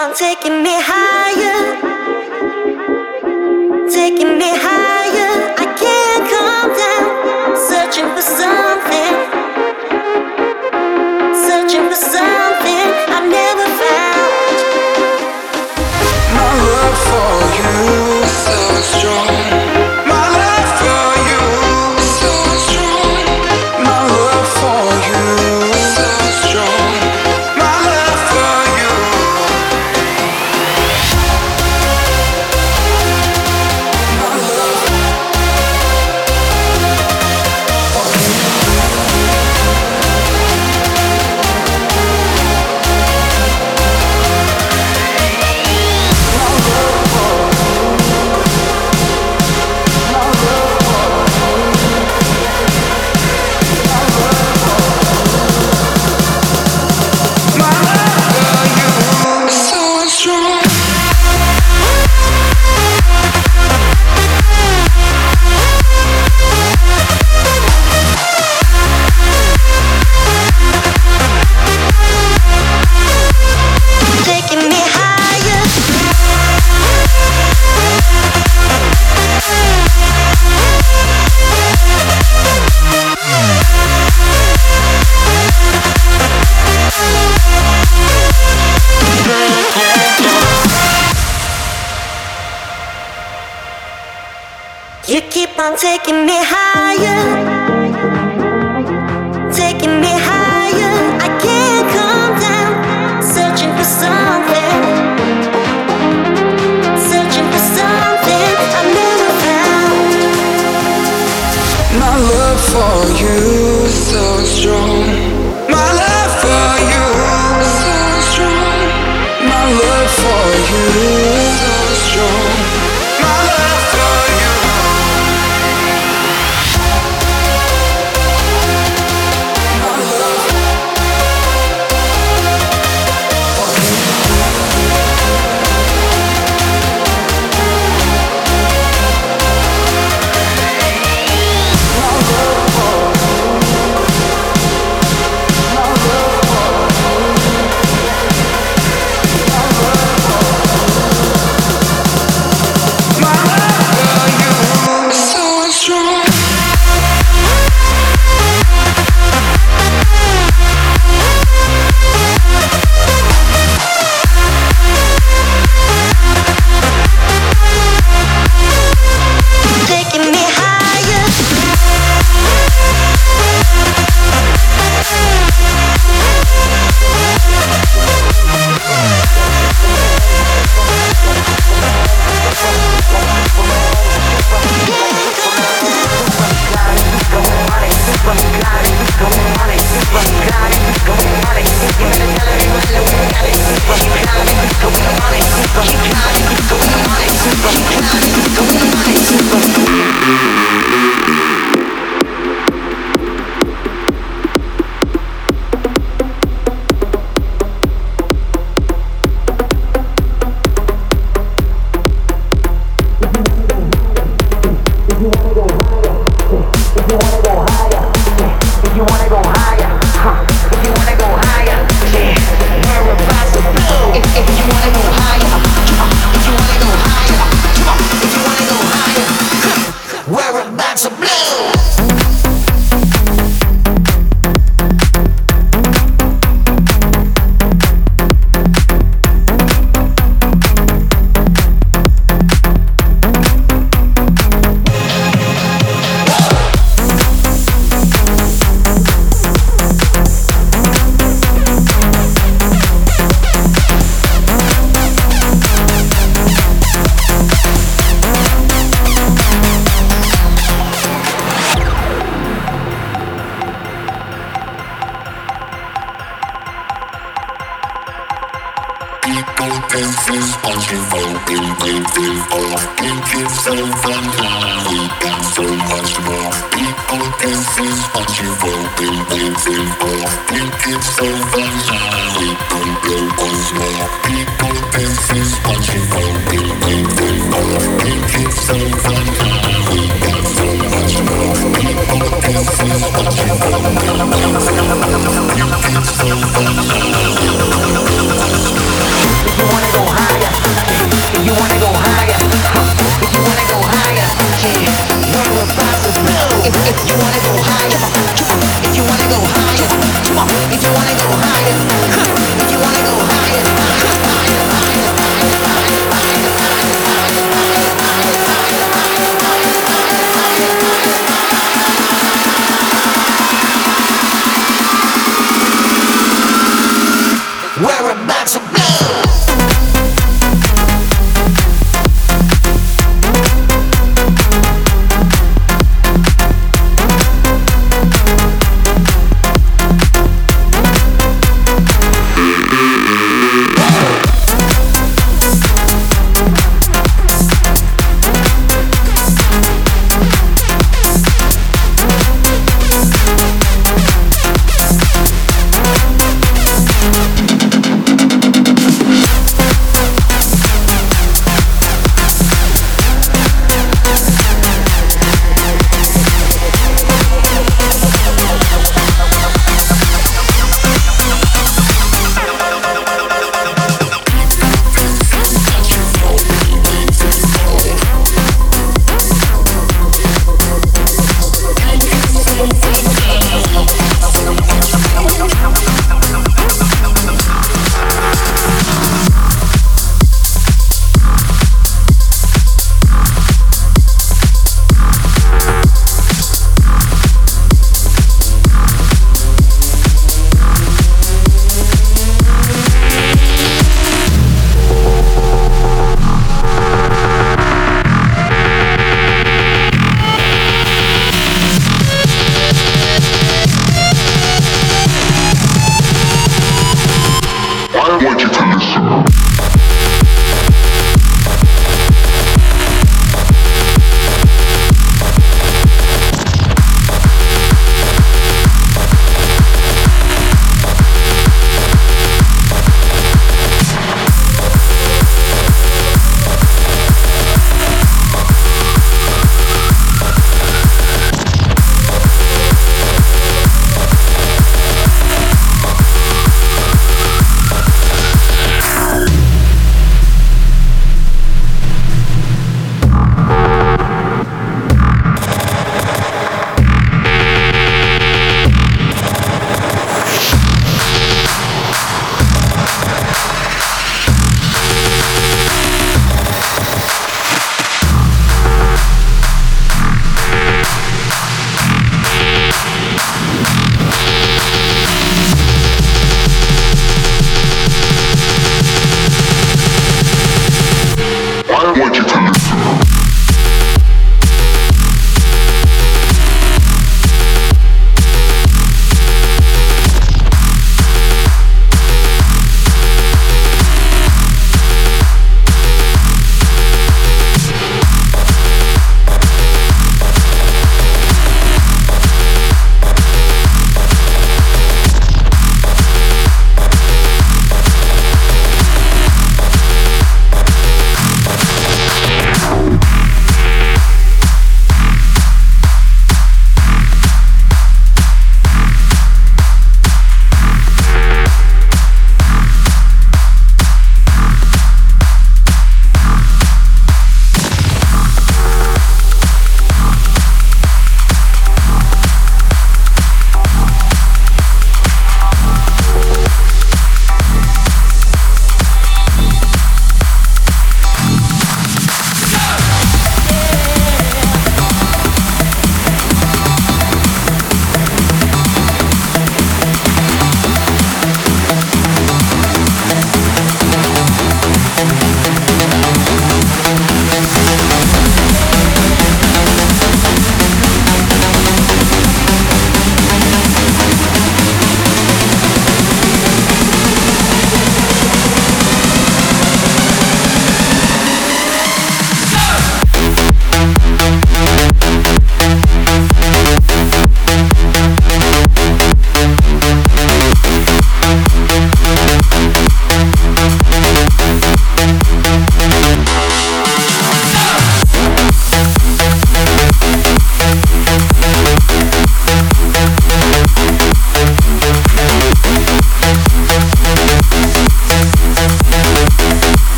On taking me higher, taking me higher,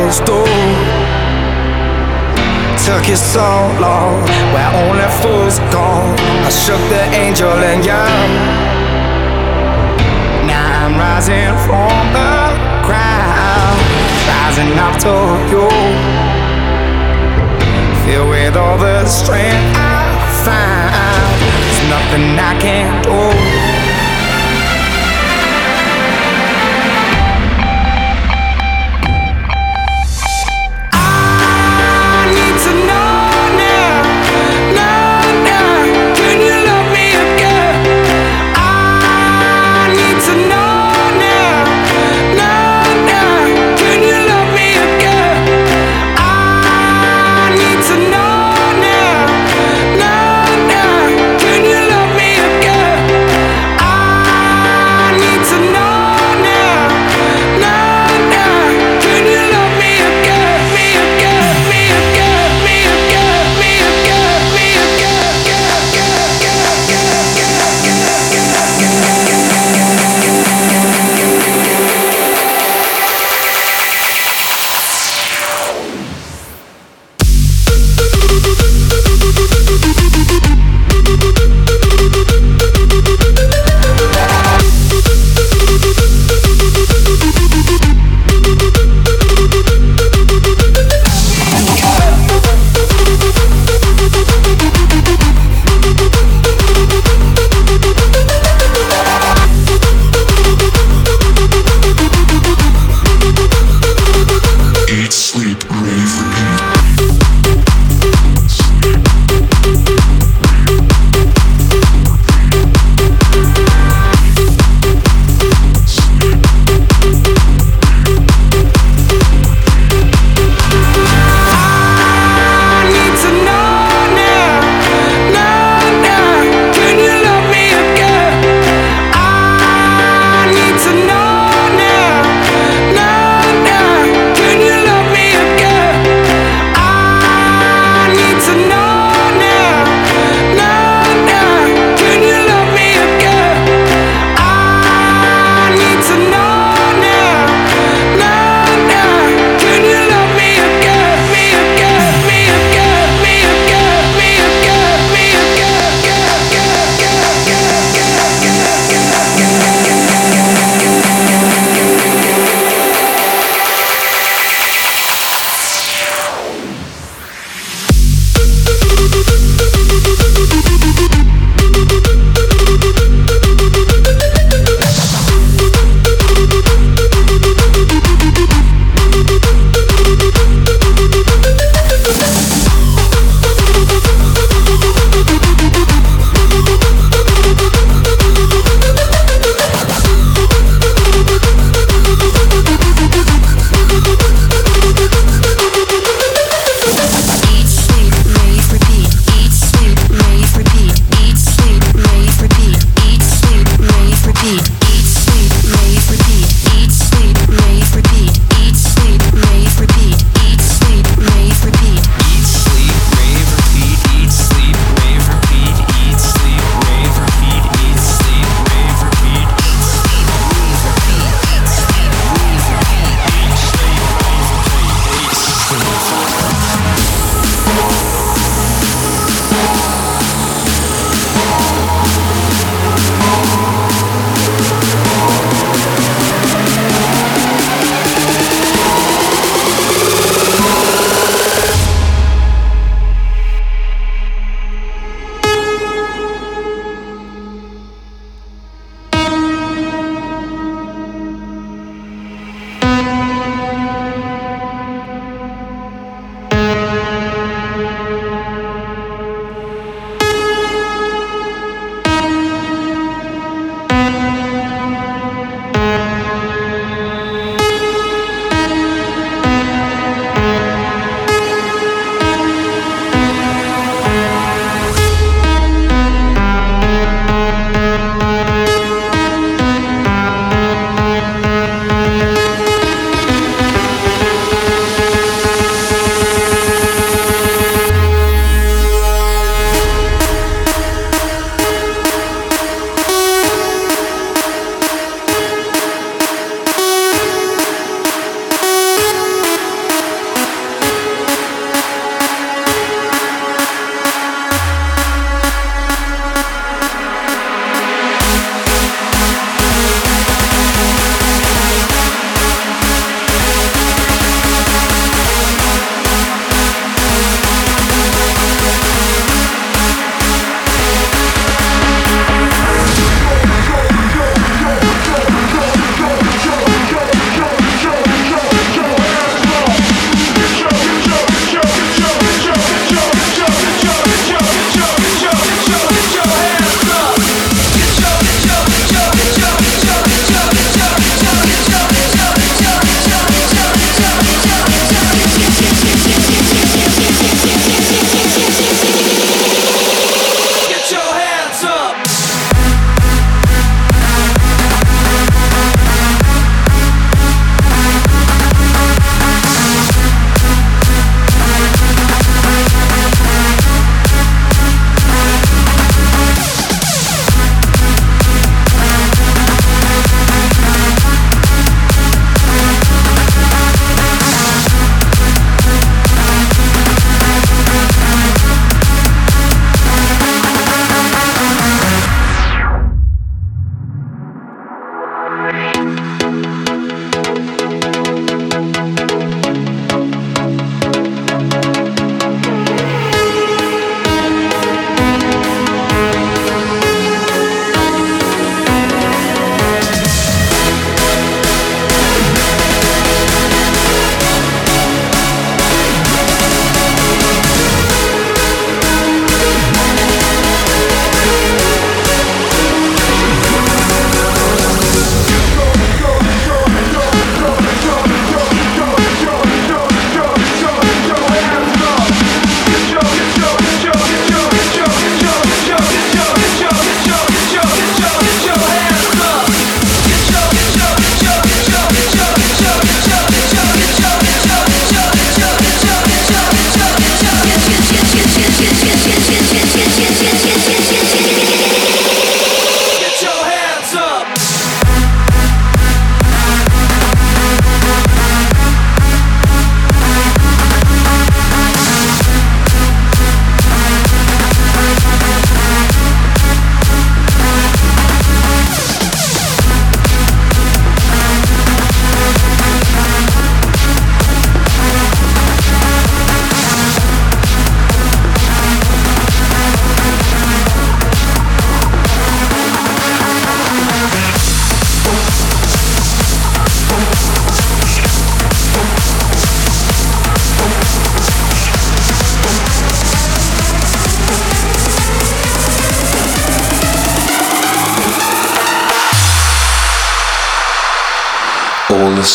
devils do? Took you so long, where only fools go. I shook the angel and young. Now I'm rising from the crowd, rising up to you. Filled with all the strength I find, there's nothing I can't do.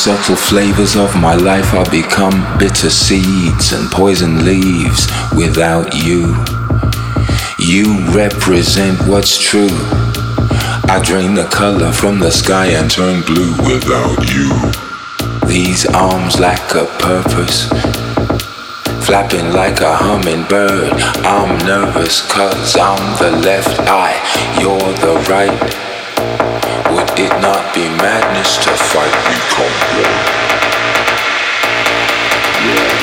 Subtle flavors of my life are become bitter seeds and poison leaves without you. You represent what's true. I drain the color from the sky and turn blue without you. These arms lack a purpose. Flapping like a hummingbird. I'm nervous cause I'm the left eye, you're the right. Would it not be madness to fight become one?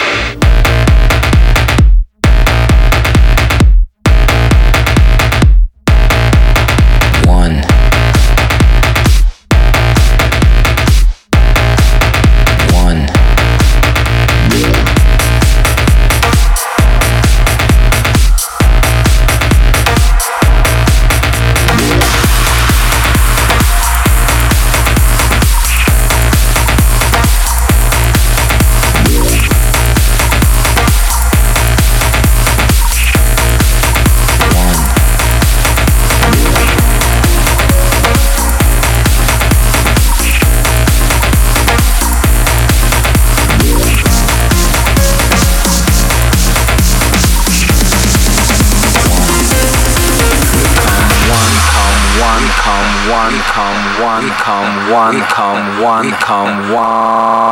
one, come one, come one.